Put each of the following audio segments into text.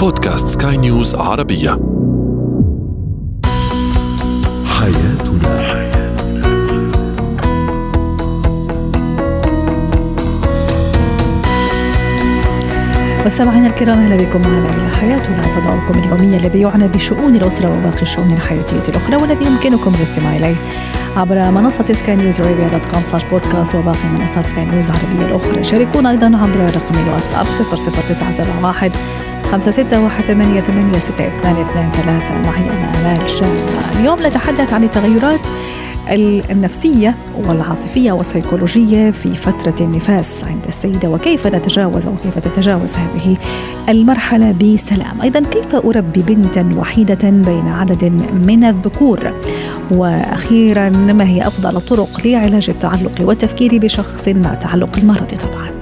بودكاست سكاي نيوز عربية. حياتنا. مستمعينا الكرام أهلا بكم معنا إلى حياتنا فضاؤكم اليومي الذي يعنى بشؤون الأسرة وباقي الشؤون الحياتية الأخرى والذي يمكنكم الاستماع إليه عبر منصة Sky News Arabia dot com slash podcast وباقي منصات سكاي نيوز العربية الأخرى. شاركونا أيضا عبر رقم الواتساب 00971 خمسة ستة واحد ثمانية ثمانية ستة اثنان اثنان ثلاثة. معي أنا آمال شابة اليوم نتحدث عن التغيرات النفسية والعاطفية والسيكولوجية في فترة النفاس عند السيدة وكيف نتجاوز أو كيف تتجاوز هذه المرحلة بسلام. أيضا كيف أربي بنتا وحيدة بين عدد من الذكور؟ وأخيرا ما هي أفضل الطرق لعلاج التعلق والتفكير بشخص مع تعلق المرض طبعا؟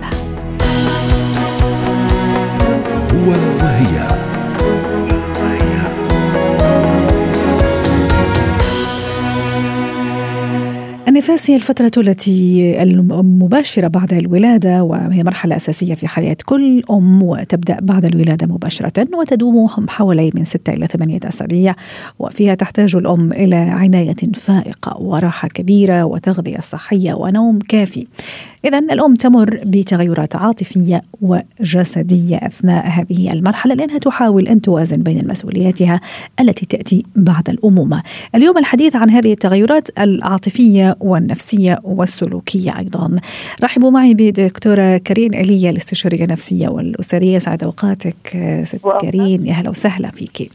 وهي. النفاس هي الفترة التي المباشرة بعد الولادة وهي مرحلة أساسية في حياة كل أم وتبدأ بعد الولادة مباشرة وتدوم حوالي من ستة إلى ثمانية أسابيع وفيها تحتاج الأم إلى عناية فائقة وراحة كبيرة وتغذية صحية ونوم كافي. إذا الأم تمر بتغيرات عاطفية وجسدية أثناء هذه المرحلة لأنها تحاول أن توازن بين مسؤولياتها التي تأتي بعد الأمومة. اليوم الحديث عن هذه التغيرات العاطفية والنفسية والسلوكية أيضا. رحبوا معي بدكتورة كريم إيليا الاستشارية النفسية والأسرية سعد أوقاتك ست كريم يا هلا وسهلا فيك.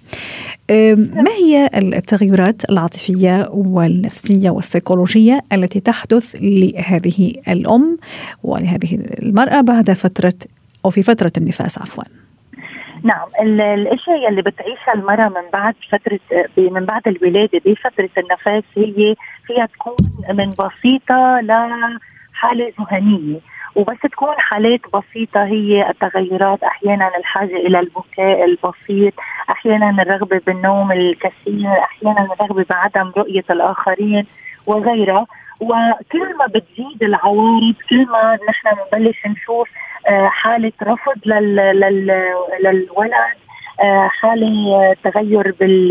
ما هي التغيرات العاطفية والنفسية والسيكولوجية التي تحدث لهذه الأم ولهذه المرأة بعد فترة أو في فترة النفاس عفوا. نعم الإشياء اللي بتعيشها المرأة من بعد فترة من بعد الولادة بفترة النفاس هي فيها تكون من بسيطة لحاله ذهنيه وبس تكون حالات بسيطة هي التغيرات أحيانا الحاجة إلى البكاء البسيط أحيانا الرغبة بالنوم الكثير أحيانا الرغبة بعدم رؤية الآخرين وغيرها. وكل ما بتزيد العوارض كل ما نحن بنبلش نشوف حالة رفض لل لل للولد حالة تغير بال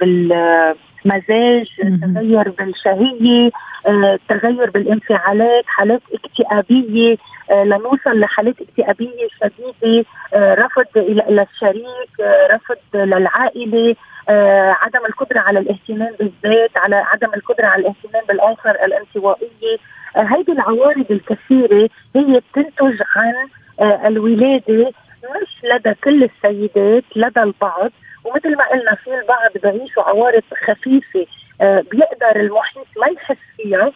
بال مزاج تغير بالشهية تغير بالانفعالات حالات اكتئابية لنوصل لحالات اكتئابية شديدة رفض للشريك رفض للعائلة عدم القدرة على الاهتمام بالذات على عدم القدرة على الاهتمام بالآخر الانطوائية. هذه العوارض الكثيرة هي بتنتج عن الولادة مش لدى كل السيدات لدى البعض. ومثل ما قلنا في البعض بيعيشوا عوارض خفيفة آه بيقدر المحيط ما يحس فيها.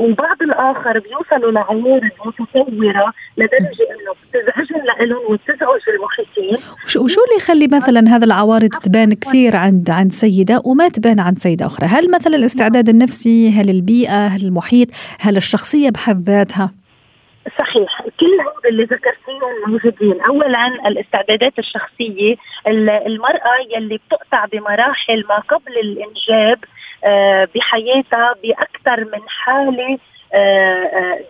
والبعض الآخر بيوصلوا لعوارض متطوره لدرجة إنه بتزعجهم لهم وبتزعج المحيطين وشو اللي يخلي مثلا هذا العوارض تبان كثير عند عند سيدة وما تبان عند سيدة أخرى؟ هل مثلا الاستعداد النفسي؟ هل البيئة؟ هل المحيط؟ هل الشخصية بحد ذاتها؟ صحيح. كل هذا اللي ذكرتيهم موجودين. اولا الاستعدادات الشخصية المرأة يلي بتقطع بمراحل ما قبل الإنجاب بحياتها بأكثر من حالة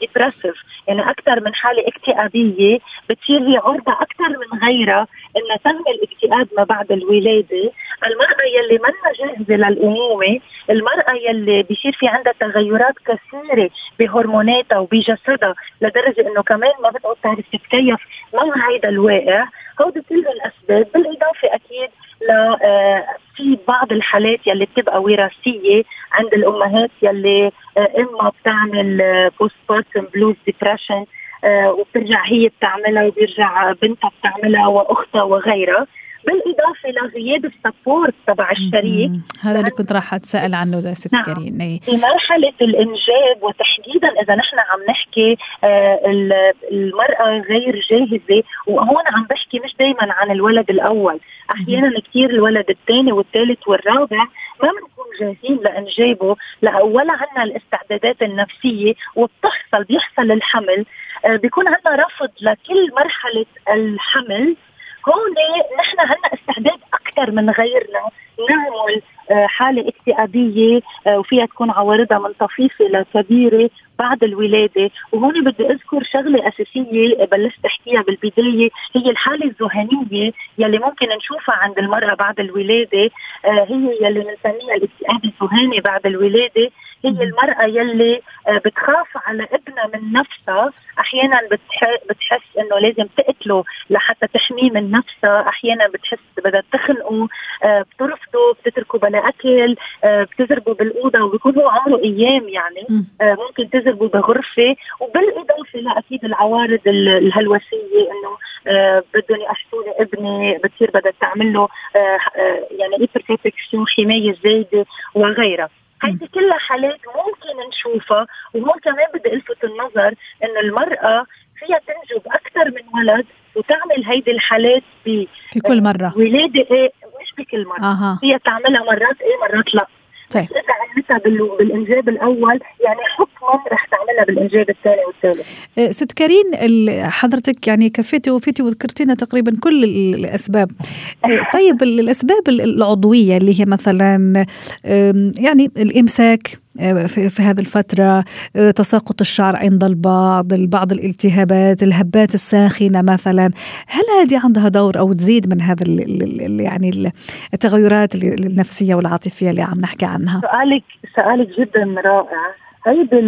ديبرسيف يعني أكثر من حالة اكتئابية بتصير هي عرضة أكثر من غيرها إنها تهمل اكتئاب ما بعد الولادة، المرأة يلي منا جاهزة للأمومة، المرأة يلي بيصير في عندها تغيرات كثيرة بهرموناتها وبجسدها لدرجة إنه كمان ما بتقعد تعرف تتكيف مع هيدا الواقع، هودي كل الأسباب. بالإضافة أكيد ل في بعض الحالات يلي بتبقى وراثية عند الأمهات يلي إما بتعمل postpartum blues depression وبترجع هي بتعملها وبيرجع بنتها بتعملها وأختها وغيرها. بالاضافة لغياب ال support تبع الشريك. هذا اللي كنت راح اتساءل عنه that's it نعم. كريم. في مرحلة الإنجاب وتحديدا إذا نحن عم نحكي آه المرأة غير جاهزة وهون عم بحكي مش دائما عن الولد الأول. أحيانا كثير الولد الثاني والثالث والرابع ما بنكون جاهزين لإنجابه لا ولا عندنا الاستعدادات النفسية وبتحصل بيحصل الحمل. آه بيكون عندنا رفض لكل مرحلة الحمل. هون نحن عندنا استعداد أكثر من غيرنا. نعمل حالة اكتئابية وفيها تكون عوارضها من طفيفة لكبيرة بعد الولادة. وهون بدي أذكر شغلة أساسية بلشت أحكيها بالبداية هي الحالة الذهنية يلي ممكن نشوفها عند المرأة بعد الولادة. هي يلي بنسميها الاكتئاب الذهاني بعد الولادة. هي المرأة يلي بتخاف على ابنها من نفسها. أحيانا بتحس إنه لازم تقتله لحتى تحميه من نفسها. أحيانا بتحس بدها تخنقه. آه، بترفضه بتتركه بلا أكل آه، بتزربه بالأوضة وبيكون هو عمره أيام يعني آه، ممكن تزربه بغرفة. وبالاضافه لاكيد العوارض الهلوسية إنه بدهم يقشطوا لي ابني بتصير بدها تعمل له يعني إيبر حماية زايدة وغيرها. هيدي كلها حالات ممكن نشوفها وهون كمان بدي ألفت النظر إنه المرأة فيها تنجب أكثر من ولد وتعمل هيدي الحالات في كل مرة. ولاده إيه مش بكل مرة. آه. فيها تعملها مرات إيه مرات لا. طيب. إذا عملتها بالإنجاب الأول يعني حكما رح تعملها بالإنجاب الثاني والثالث. أه، ست كريم حضرتك يعني كفيتي وفيتي وذكرتينا تقريبا كل الأسباب. أه، طيب الأسباب العضوية اللي هي مثلا يعني الإمساك في, هذه الفترة تساقط الشعر عند البعض بعض الالتهابات الهبات الساخنة مثلا. هل هذه عندها دور أو تزيد من هذا يعني التغيرات النفسية والعاطفية اللي عم نحكي عنها؟ سؤالك سؤالك جدا رائع. هيدي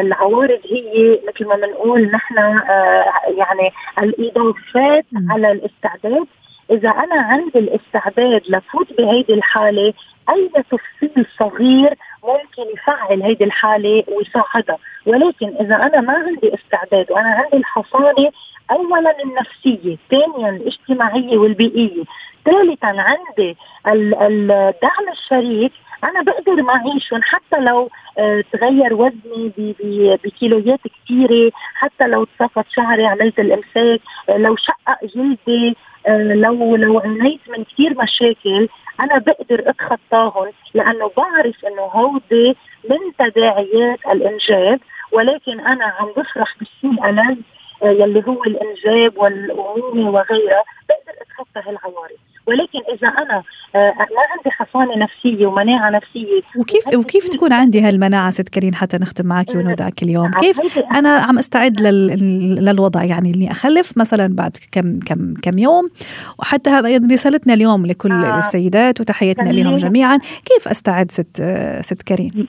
العوارض هي مثل ما بنقول نحن آه، يعني الإضافات على الاستعداد. إذا أنا عندي الاستعداد لفوت بهيدي الحالة اي تفصيل صغير ممكن يفعل هيدي الحالة ويساعدها. ولكن إذا أنا ما عندي استعداد وأنا عندي الحصانة اولا النفسية ثانيا الاجتماعية والبيئية ثالثا عندي الدعم الشريك أنا بقدر ما أعيشهم. حتى لو آه، تغير وزني بكيلويات كثيرة حتى لو تصفت شعري عملت الإمساك آه، لو شقق جلدي لو لو عانيت من كثير مشاكل أنا بقدر أتخطاهم لأنه بعرف إنه هودي من تداعيات الإنجاب ولكن أنا عم بفرح بالشيء الألذ يلي هو الإنجاب والامومه وغيرها بقدر أتخطى هالعوارض. ولكن إذا أنا آه، ما عندي حصانة نفسية ومناعة نفسية. وكيف وكيف تكون عندي هالمناعة ست كريم حتى نختم معك ونودعك اليوم؟ كيف أنا عم أستعد للوضع يعني اني أخلف مثلا بعد كم كم كم يوم؟ وحتى هذا رسالتنا اليوم لكل آه. السيدات وتحياتنا لهم جميعا. كيف أستعد ست ست كريم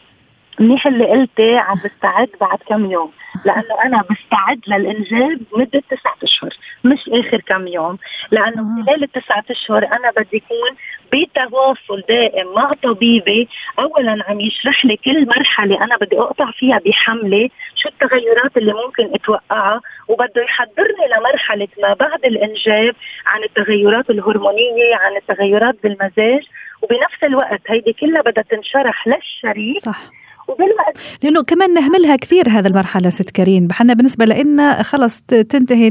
منيح اللي قلتي عم بستعد بعد كم يوم. لأنه أنا بستعد للإنجاب مدة تسعة أشهر مش آخر كم يوم. لأنه خلال التسعة أشهر أنا بدي يكون بتواصل دائم مع طبيبي. اولا عم يشرح لي كل مرحلة أنا بدي أقطع فيها بحملة شو التغيرات اللي ممكن أتوقعها وبده يحضرني لمرحلة ما بعد الإنجاب عن التغيرات الهرمونية عن التغيرات بالمزاج. وبنفس الوقت هيدي كلها بدها تنشرح للشريك صح. وبالوقت. لأنه كمان نهملها كثير هذا المرحلة ست كريم. حنا بالنسبة لنا خلص تنتهي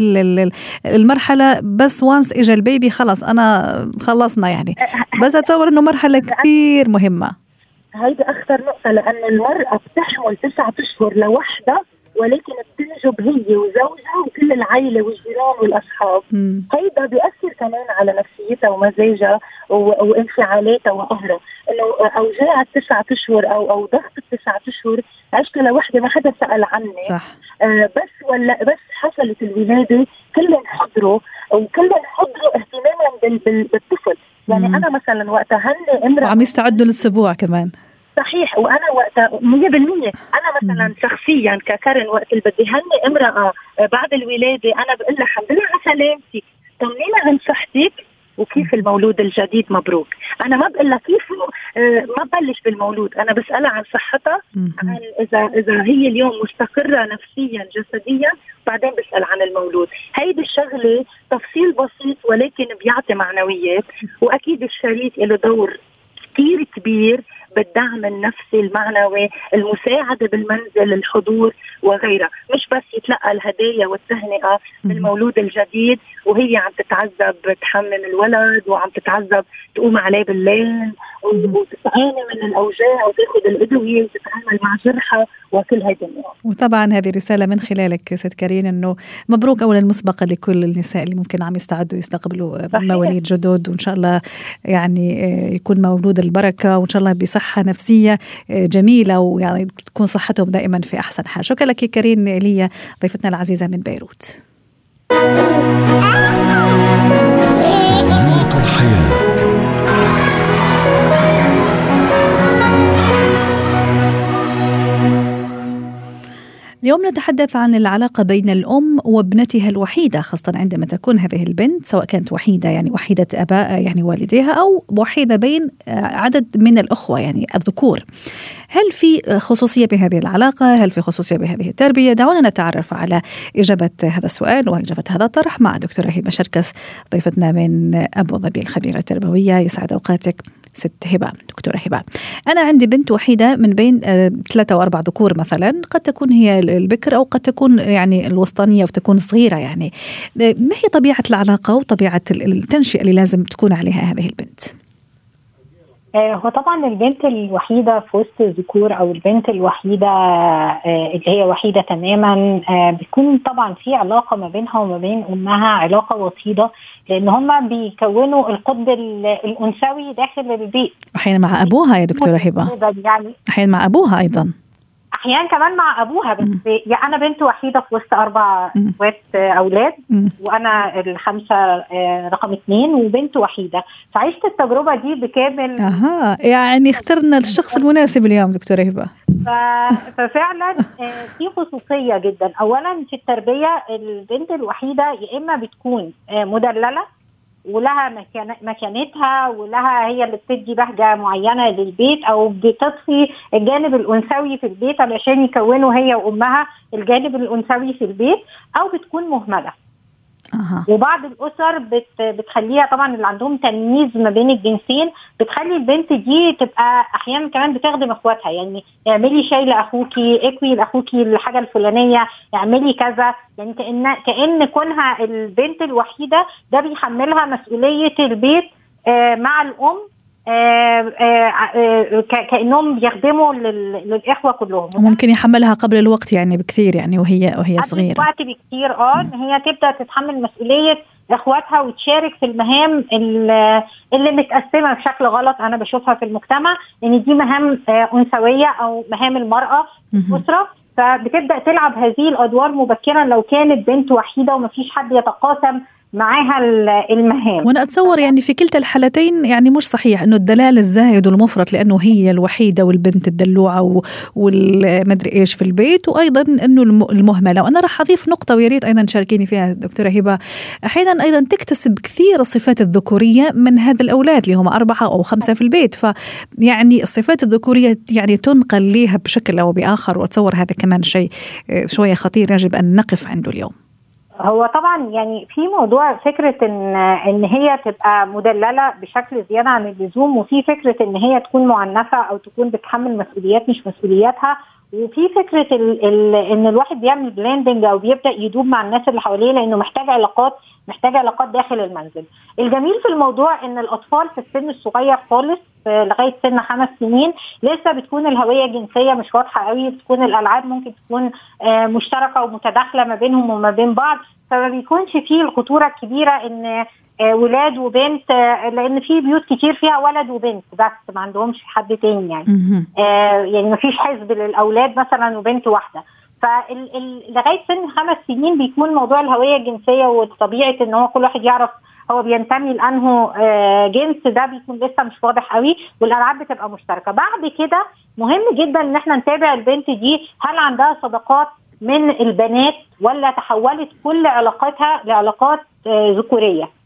المرحلة بس وانس اجى البيبي خلص أنا خلصنا يعني. بس أتصور إنه مرحلة كثير مهمة. هيدي أخطر نقطة لأن المرأة بتحمل تسعة أشهر لوحدها ولكن بتنجب هي وزوجها وكل العائله والجيران والأصحاب. هيدا بيأثر كمان على نفسيتها ومزاجها وانفعالاتها وقهرها إنه اوجاع التسعة أشهر أو أو ضغط التسعة أشهر عشت لوحدي ما حدا سأل عني صح. آه بس ولا بس حصلت الولادة كلهم حضروا وكلهم حضروا اهتماما بالطفل. يعني مم. أنا مثلا وقتها هني امرأة وعم يستعدوا للسبوع كمان. صحيح. وأنا وقتها 100% أنا مثلا شخصيا ككرن وقت اللي بدي هني امرأة بعد الولادة أنا بقول لها الحمد لله على سلامتك طمنينا عن صحتك وكيف المولود الجديد مبروك؟ أنا ما بقول لها كيف آه، ما ببلش بالمولود. أنا بسألها عن صحتها عن إذا إذا هي اليوم مستقرة نفسيا جسديا بعدين بسأل عن المولود. هيدي الشغلة تفصيل بسيط ولكن بيعطي معنويات. وأكيد الشريك له دور كثير كبير. بالدعم النفسي المعنوي المساعدة بالمنزل الحضور وغيرها. مش بس يتلقى الهدايا والتهنئة بالمولود الجديد وهي عم تتعذب تحمم الولد وعم تتعذب تقوم عليه بالليل وتتعاني من الأوجاع وتاخذ الأدوية وتتعامل مع جرحها وكل هذه الأمور. وطبعا هذه رساله من خلالك ست كارين إنه مبروك اولا مسبقا لكل النساء اللي ممكن عم يستعدوا يستقبلوا مواليد جدد وإن شاء الله يعني آه، يكون مولود البركة وإن شاء الله بصحة نفسية آه، جميلة ويعني تكون صحتهم دائما في أحسن حال شكرا لك كارين ليا ضيفتنا العزيزة من بيروت. زينة الحياة اليوم نتحدث عن العلاقة بين الأم وابنتها الوحيدة خاصة عندما تكون هذه البنت سواء كانت وحيدة يعني وحيدة أباء يعني والديها أو وحيدة بين عدد من الأخوة يعني الذكور هل في خصوصية بهذه العلاقة؟ هل في خصوصية بهذه التربية؟ دعونا نتعرف على إجابة هذا السؤال وإجابة هذا الطرح مع دكتورة هبة شركس ضيفتنا من أبو ظبي الخبيرة التربوية يسعد أوقاتك ست هبة دكتورة هبة أنا عندي بنت وحيدة من بين آه، ثلاثة أو أربع ذكور مثلا قد تكون هي البكر أو قد تكون يعني الوسطانية وتكون صغيرة يعني. ما هي طبيعة العلاقة وطبيعة التنشئة اللي لازم تكون عليها هذه البنت؟ آه، هو طبعا البنت الوحيدة في وسط الذكور أو البنت الوحيدة آه، اللي هي وحيدة تماما آه، بيكون طبعا في علاقة ما بينها وما بين أمها علاقة وطيده لأن هم بيكونوا القطب الأنثوي داخل البيت. أحيانا مع أبوها يا دكتورة هبة. يعني أحيانا مع أبوها أيضا. أحيانا كمان مع أبوها بس يعني أنا بنت وحيدة في وسط أربع أخوات أولاد وأنا الخمسة آه، رقم اثنين وبنت وحيدة. فعشت التجربة دي بكامل. أها يعني اخترنا الشخص المناسب اليوم دكتورة هبة. ففعلا آه، في خصوصية جدا. اولا في التربية البنت الوحيدة يا إما بتكون آه، مدللة ولها مكان مكانتها ولها هي اللي بتدي بهجة معينة للبيت أو بتطفي الجانب الأنثوي في البيت علشان يكونوا هي وأمها الجانب الأنثوي في البيت أو بتكون مهملة. أه. وبعض الأسر بت بتخليها طبعا اللي عندهم تمييز ما بين الجنسين بتخلي البنت دي تبقى أحيانا كمان بتخدم أخواتها يعني اعملي شاي لأخوكي اكوي لأخوكي الحاجة الفلانية اعملي كذا يعني كان كأن كونها البنت الوحيدة ده بيحملها مسؤولية البيت آه مع الأم كأنهم بيخدموا للإخوة كلهم. وممكن يحملها قبل الوقت يعني بكثير يعني وهي وهي صغيرة. قبل الوقت بكثير آه إن هي تبدأ تتحمل مسؤولية إخواتها وتشارك في المهام اللي متقسمة بشكل غلط أنا بشوفها في المجتمع إن دي مهام أنثوية أو مهام المرأة في الأسرة. فبتبدأ تلعب هذه الأدوار مبكرا لو كانت بنت وحيدة ومفيش حد يتقاسم معاها المهام. وأنا أتصور يعني في كلتا الحالتين يعني مش صحيح إنه الدلال الزايد والمفرط لأنه هي الوحيدة والبنت الدلوعة والمدري إيش في البيت وأيضا إنه المهملة. وأنا راح أضيف نقطة ويا ريت أيضا تشاركيني فيها دكتورة هبة. أحيانا أيضا تكتسب كثير الصفات الذكورية من هذا الأولاد اللي هم أربعة أو خمسة في البيت. فيعني الصفات الذكورية يعني تنقل لها بشكل أو بآخر. وأتصور هذا كمان شيء آه، شوية خطير يجب أن نقف عنده اليوم. هو طبعا يعني في موضوع فكرة إن إن هي تبقى مدللة بشكل زيادة عن اللزوم وفي فكرة إن هي تكون معنفة أو تكون بتحمل مسؤوليات مش مسؤولياتها وفي فكرة ال ال إن الواحد بيعمل بليندنج أو بيبدأ يدوب مع الناس اللي حواليه لأنه محتاج علاقات محتاج علاقات داخل المنزل. الجميل في الموضوع إن الأطفال في السن الصغير خالص لغاية سن خمس سنين لسه بتكون الهوية الجنسية مش واضحة قوي بتكون الألعاب ممكن تكون آه، مشتركة ومتداخلة ما بينهم وما بين بعض فما بيكونش فيه الخطورة الكبيرة إن ولاد وبنت آه، لأن في بيوت كتير فيها ولد وبنت بس ما عندهمش حد تاني يعني. آه يعني ما فيش حزب للأولاد مثلا وبنت واحدة. فلغايه سن خمس سنين بيكون موضوع الهوية الجنسية وطبيعة إن هو كل واحد يعرف هو بينتمي لأنه آه جنس ده بيكون لسه مش واضح قوي والألعاب بتبقى مشتركة. بعد كده مهم جدا إن إحنا نتابع البنت دي هل عندها صداقات من البنات ولا تحولت كل علاقاتها لعلاقات آه ذكورية.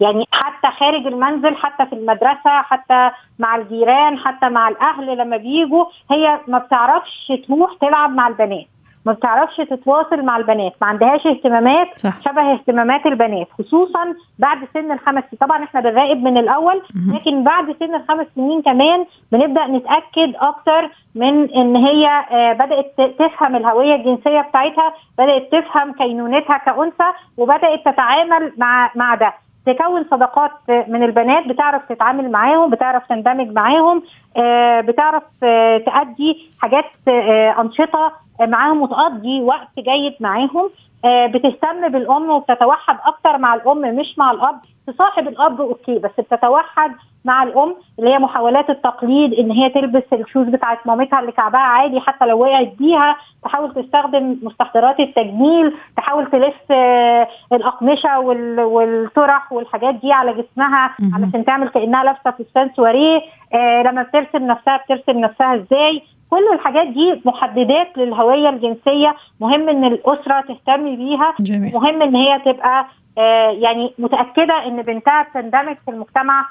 يعني حتى خارج المنزل حتى في المدرسة حتى مع الجيران حتى مع الأهل لما بيجوا هي ما بتعرفش تروح تلعب مع البنات. ما بتعرفش تتواصل مع البنات ما عندهاش اهتمامات صح. شبه اهتمامات البنات خصوصا بعد سن الخمس سنين. طبعا إحنا بنراقب من الأول لكن بعد سن الخمس سنين كمان بنبدأ نتأكد أكتر من إن هي آه، بدأت تفهم الهوية الجنسية بتاعتها بدأت تفهم كينونتها كأنثى وبدأت تتعامل مع مع ده. تكون صداقات من البنات بتعرف تتعامل معاهم بتعرف تندمج معاهم آه، بتعرف آه، تأدي حاجات آه، أنشطة معاهم وتقضي وقت جيد معاهم. بتهتم بالأم وبتتوحد أكتر مع الأم مش مع الأب. تصاحب الأب okay بس بتتوحد مع الأم اللي هي محاولات التقليد إن هي تلبس ال shoes بتاعت مامتها اللي كعبها عادي حتى لو وقعت بيها تحاول تستخدم مستحضرات التجميل تحاول تلف آه، الأقمشة والطرح والحاجات دي على جسمها علشان تعمل كأنها لابسة فستان سواريه آه لما بترسم نفسها بترسم نفسها إزاي؟ كل الحاجات دي محددات للهوية الجنسية. مهم إن الأسرة تهتم بيها. جميل. مهم إن هي تبقى آه يعني متأكدة إن بنتها بتندمج في المجتمع.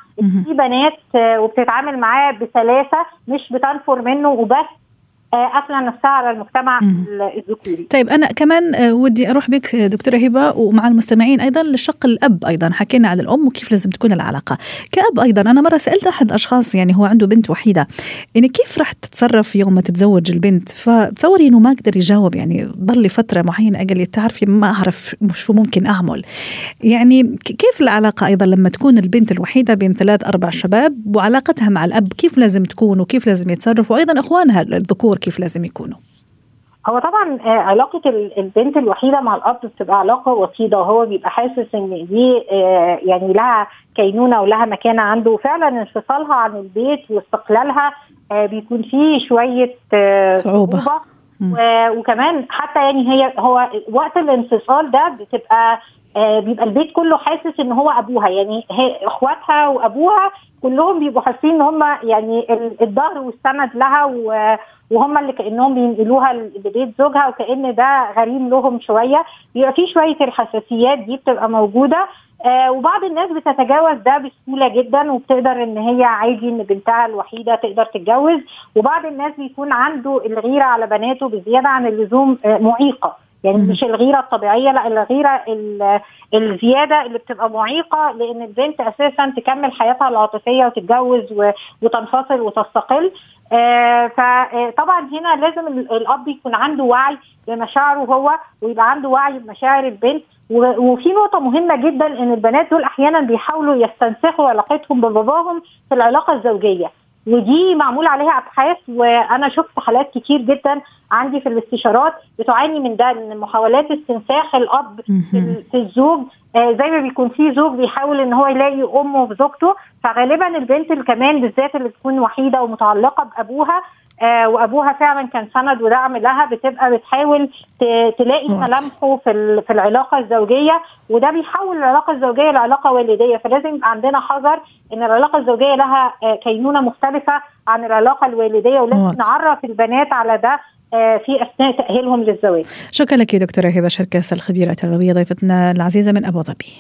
في بنات آه وبتتعامل معاه بسلاسة مش بتنفر منه وبس. قافله نفسها على المجتمع الذكوري. طيب أنا كمان آه، ودي أروح بك دكتورة هبة ومع المستمعين أيضا لشق الأب أيضا حكينا عن الأم وكيف لازم تكون العلاقة. كأب أيضا أنا مرة سألت أحد الاشخاص يعني هو عنده بنت وحيدة يعني كيف راح تتصرف يوم ما تتزوج البنت فتصوري إنه ما قدر يجاوب يعني ضل لي فترة معينة قال لي تعرفي ما أعرف شو ممكن أعمل. يعني كيف العلاقة أيضا لما تكون البنت الوحيدة بين ثلاث أربع شباب وعلاقتها مع الأب كيف لازم تكون وكيف لازم يتصرف وأيضا إخوانها الذكور كيف لازم يكونوا. هو طبعا آه، علاقة البنت الوحيدة مع الأب بتبقى علاقة وطيدة وهو بيبقى حاسس إن دي آه، يعني لها كينونة ولها مكانة عنده. وفعلا انفصالها عن البيت واستقلالها آه، بيكون فيه شوية صعوبة, صعوبة. وكمان حتى يعني هي هو وقت الانفصال ده بتبقى بيبقى البيت كله حاسس إن هو أبوها. يعني هي إخواتها وأبوها كلهم بيبقوا حاسين إن هم يعني الظهر والسند لها وهم اللي كأنهم بينقلوها لبيت زوجها وكأن ده غريم لهم شوية. بيبقى في شوية الحساسيات دي بتبقى موجودة. آه وبعض الناس بتتجاوز ده بسهولة جدا وبتقدر إن هي عادي إن بنتها الوحيدة تقدر تتجوز. وبعض الناس بيكون عنده الغيرة على بناته بزيادة عن اللزوم آه معيقة. يعني مش الغيرة الطبيعية لا الغيرة الزيادة اللي بتبقى معيقة لأن البنت أساسا تكمل حياتها العاطفية وتتجوز وتنفصل وتستقل. آه فطبعا هنا لازم الأب يكون عنده وعي بمشاعره هو ويبقى عنده وعي بمشاعر البنت. وفي نقطة مهمة جدا إن البنات دول أحيانا بيحاولوا يستنسخوا علاقتهم بباباهم في العلاقة الزوجية. ودي معمول عليها أبحاث وأنا شفت حالات كتير جدا عندي في الاستشارات بتعاني من ده من محاولات استنساخ الأب في الزوج زي ما بيكون في زوج بيحاول إن هو يلاقي أمه في زوجته فغالبا البنت اللي كمان بالذات اللي بتكون وحيدة ومتعلقة بأبوها آه وأبوها فعلا كان سند ودعم لها بتبقى بتحاول تلاقي ملامحه في في العلاقة الزوجية وده بيحول العلاقة الزوجية لعلاقة والدية. فلازم يبقى عندنا حذر إن العلاقة الزوجية لها آه كينونة مختلفة عن العلاقة الوالدية ولازم نعرف البنات على ده آه، في أثناء تأهيلهم للزواج. شكرا لك دكتورة هبة شركاس الخبيرة التربويه ضيفتنا العزيزة من أبو ظبي.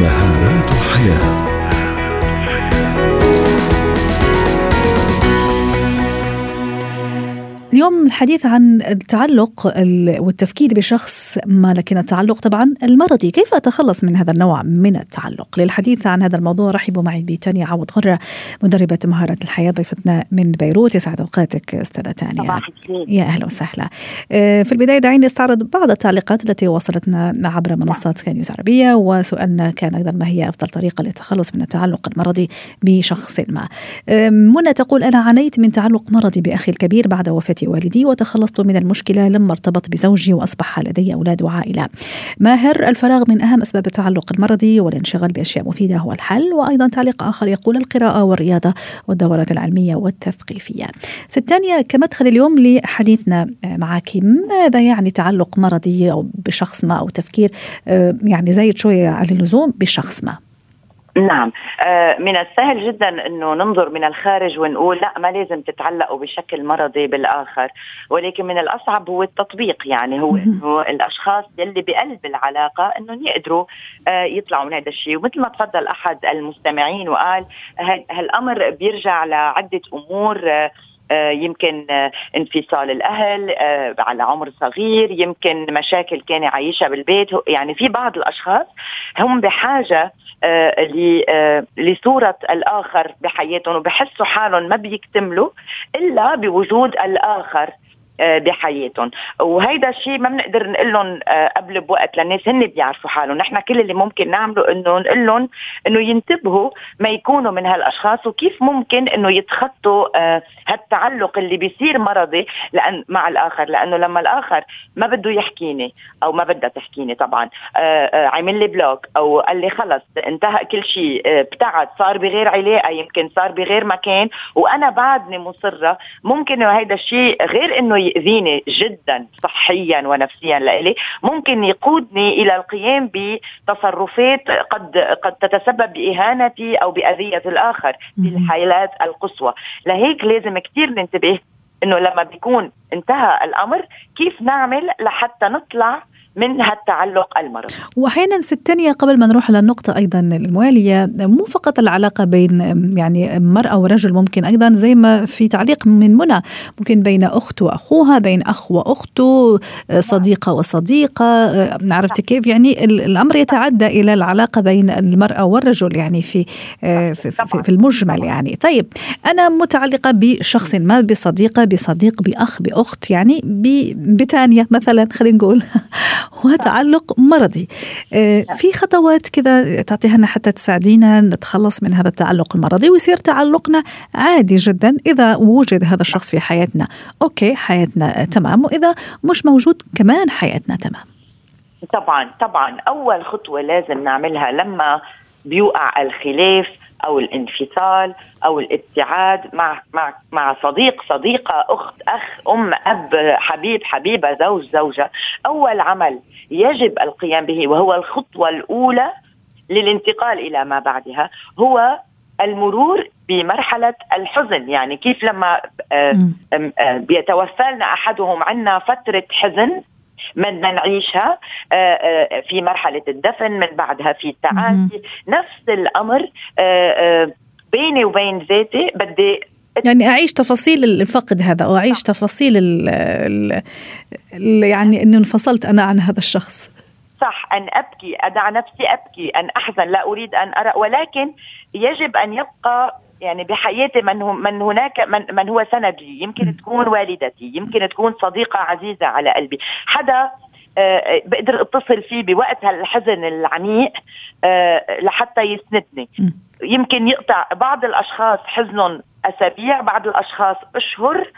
مهارات حياة اليوم الحديث عن التعلق والتفكير بشخص ما لكن التعلق طبعا المرضي. كيف أتخلص من هذا النوع من التعلق؟ للحديث عن هذا الموضوع رحبوا معي بتانيا عوض غرة مدربة مهارات الحياة ضيفتنا من بيروت. يسعد أوقاتك أستاذة تانيا يا أهلا وسهلا. آه، في البداية دعيني أستعرض بعض التعليقات التي وصلتنا عبر منصات نيوز عربية وسؤالنا كان أيضا ما هي أفضل طريقة للتخلص من التعلق المرضي بشخص ما؟ منى تقول أنا عانيت من تعلق مرضي بأخي الكبير بعد وفاة والدي وتخلصت من المشكلة لما ارتبط بزوجي وأصبح لدي أولاد وعائلة. ماهر الفراغ من أهم أسباب التعلق المرضي والانشغال بأشياء مفيدة هو الحل وأيضا تعليق آخر يقول القراءة والرياضة والدورات العلمية والتثقيفية. ستانية كمدخل اليوم لحديثنا معك ماذا يعني تعلق مرضي أو بشخص ما أو تفكير؟ آه، يعني زايد شوية على اللزوم بشخص ما. نعم. آه من السهل جدا إنه ننظر من الخارج ونقول لا ما لازم تتعلقوا بشكل مرضي بالآخر. ولكن من الأصعب هو التطبيق يعني هو انه الأشخاص يلي بقلب العلاقة إنهم يقدروا آه يطلعوا من هذا الشيء. ومثل ما تفضل أحد المستمعين وقال هالأمر بيرجع لعدة أمور آه يمكن آه، انفصال الأهل آه، على عمر صغير يمكن مشاكل كان يعيشها بالبيت. يعني في بعض الأشخاص هم بحاجة لصورة الآخر بحياتهم وبحسوا حالهم ما بيكتملوا إلا بوجود الآخر. آه، بحياتهم. وهيدا الشيء ما بنقدر نقول لهم آه، قبل بوقت للناس هن بيعرفوا حالهم. نحن كل اللي ممكن نعمله إنه نقول لهم إنه ينتبهوا ما يكونوا من هالأشخاص وكيف ممكن إنه يتخطوا آه، هالتعلق اللي بيصير مرضي لأن مع الآخر. لأنه لما الآخر ما بده يحكيني أو ما بدها تحكيني طبعا عمل لي بلوك أو قال لي خلص انتهى كل شيء ابتعد صار بغير علاقة يمكن صار بغير مكان وأنا بعدني مصرة. ممكن هيدا الشيء غير إنه يؤذيني جدا صحيا ونفسيا لإلي ممكن يقودني إلى القيام بتصرفات قد قد تتسبب بإهانتي أو بأذية الآخر في الحالات القصوى. لهيك لازم كثير ننتبه إنه لما بيكون انتهى الأمر كيف نعمل لحتى نطلع من هالتعلق المرضي. وأحيانا ستانية قبل ما نروح للنقطة أيضا الموالية مو فقط العلاقة بين يعني مرأة ورجل ممكن أيضا زي ما في تعليق من منى ممكن بين أخت وأخوها بين أخ واخته صديقة وصديقة. عرفت كيف؟ يعني الأمر يتعدى إلى العلاقة بين المرأة والرجل يعني في في, في, في المجمل يعني. طيب أنا متعلقة بشخص ما بصديقة بصديق بأخ بأخت يعني بتانية مثلا خلينا نقول. هو تعلق مرضي. آه، في خطوات كذا تعطيها لنا حتى تساعدينا نتخلص من هذا التعلق المرضي ويصير تعلقنا عادي جدا إذا وجد هذا الشخص في حياتنا. أوكي حياتنا تمام. وإذا مش موجود كمان حياتنا تمام. طبعا طبعا. أول خطوة لازم نعملها لما بيوقع الخلاف أو الانفصال أو الابتعاد مع مع مع صديق صديقة أخت أخ أم أب حبيب حبيبة زوج زوجة. أول عمل يجب القيام به وهو الخطوة الأولى للانتقال إلى ما بعدها هو المرور بمرحلة الحزن. يعني كيف لما آه، آه، بيتوفى لنا أحدهم عنا فترة حزن بدنا نعيشها آه، آه، في مرحلة الدفن من بعدها في التعافي. نفس الأمر آه، بيني وبين ذاتي بدي يعني أعيش تفاصيل الفقد هذا أو أعيش تفاصيل ال ال يعني انه انفصلت أنا عن هذا الشخص. صح أن أبكي أدع نفسي أبكي أن أحزن لا أريد أن أرى ولكن يجب أن يبقى يعني بحياتي من هو من هناك من, من هو سند لي يمكن تكون والدتي يمكن تكون صديقة عزيزة على قلبي. حدا أه بقدر اتصل فيه بوقت هالحزن العميق أه لحتى يسندني. يمكن يقطع بعض الأشخاص حزنهم أسابيع بعض الأشخاص أشهر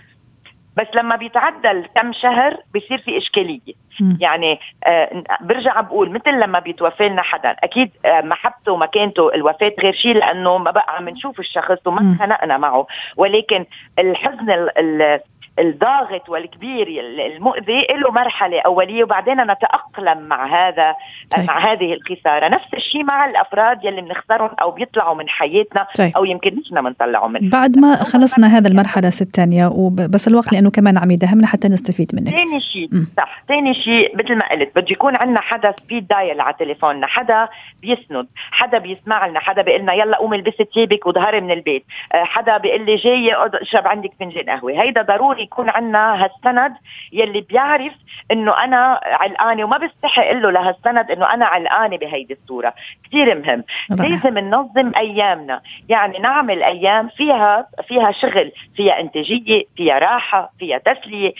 بس لما بيتعدى كم شهر بيصير في إشكالية. م. يعني آه برجع بقول مثل لما بيتوفى لنا حدا أكيد آه محبته ومكانته الوفاة غير شيء لأنه ما بقى عم نشوف الشخص وما خنقنا معه. ولكن الحزن ال ال الضاغط والكبير المؤذي له مرحلة أولية وبعدين نتاقلم مع هذا طيب. مع هذه الخسارة. نفس الشيء مع الأفراد يلي بنخسرهم أو بيطلعوا من حياتنا طيب. أو يمكن نحن بنطلعهم من بعد ما خلصنا هذا المرحلة الثانية وبس الوقت لأنه كمان عم يدهمنا حتى نستفيد منك. ثاني شيء صح. ثاني شيء مثل ما قلت بده يكون عندنا حدا سبيد دايل على تليفوننا حدا بيسند حدا بيسمع لنا حدا بيقول لنا يلا قومي البسي ثيابك وظهري من البيت آه، حدا بيقول لي جاي اشرب عندك فنجان قهوة. هيدا ضروري يكون عندنا هالسند يلي بيعرف إنه أنا علقانة وما بستحق له لهالسند إنه أنا علقانة بهيدي الصورة. كثير مهم. لازم ننظم أيامنا. يعني نعمل أيام فيها فيها شغل فيها إنتاجية فيها راحة فيها تسلية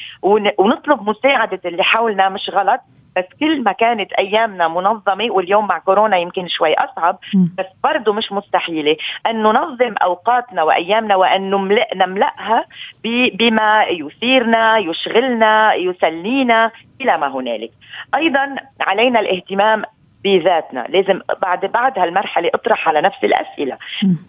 ونطلب مساعدة اللي حولنا مش غلط. بس كل ما كانت أيامنا منظمة واليوم مع كورونا يمكن شوي أصعب بس برضه مش مستحيلة أن ننظم أوقاتنا وأيامنا وأن نملأ نملأها بما يثيرنا يشغلنا يسلينا إلى ما هنالك. أيضا علينا الاهتمام بذاتنا. لازم بعد بعد هالمرحلة أطرح على نفس الأسئلة.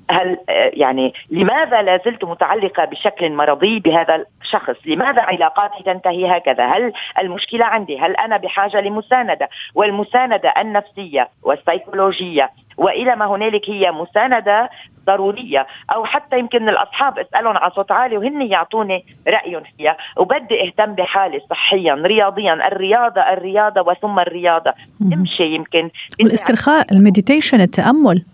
هل يعني لماذا لا زلت متعلقة بشكل مرضي بهذا الشخص؟ لماذا علاقاتي تنتهي هكذا؟ هل المشكلة عندي؟ هل أنا بحاجة لمساندة؟ والمساندة النفسية والسيكولوجية وإلى ما هنالك هي مساندة ضرورية أو حتى يمكن الأصحاب أسألهم على صوت عالي وهن يعطوني رايهم فيها. وبدي أهتم بحالي صحيا رياضيا الرياضة الرياضة وثم الرياضة. امشي يمكن. الاسترخاء ال meditation التأمل.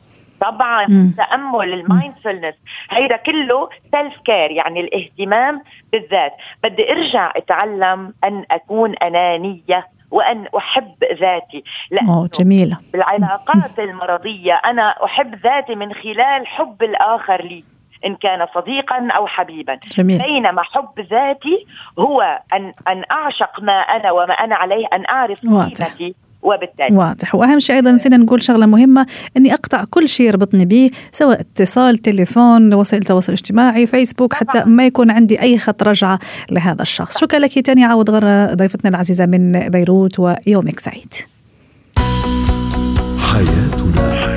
طبعا التامل ال mindfulness هيدا كله self-care يعني الاهتمام بالذات. بدي أرجع أتعلم أن أكون أنانية. وأن أحب ذاتي. لأنه جميلة. بالعلاقات المرضية أنا أحب ذاتي من خلال حب الآخر لي إن كان صديقا أو حبيبا. جميل. بينما حب ذاتي هو أن أن أعشق ما أنا وما أنا عليه أن أعرف. قيمتي. وبالتالي. واضح. وأهم شيء أيضا نسينا نقول شغلة مهمة إني أقطع كل شيء يربطني به سواء اتصال تليفون وسائل التواصل الاجتماعي فيسبوك حتى ما يكون عندي أي خط رجعة لهذا الشخص. شكرا لك تاني عوض غره ضيفتنا العزيزة من بيروت ويومك سعيد. حياتنا.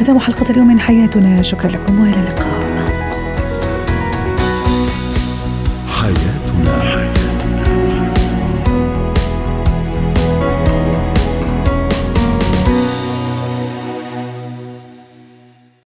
ختام حلقة اليوم من حياتنا. شكرا لكم وإلى اللقاء.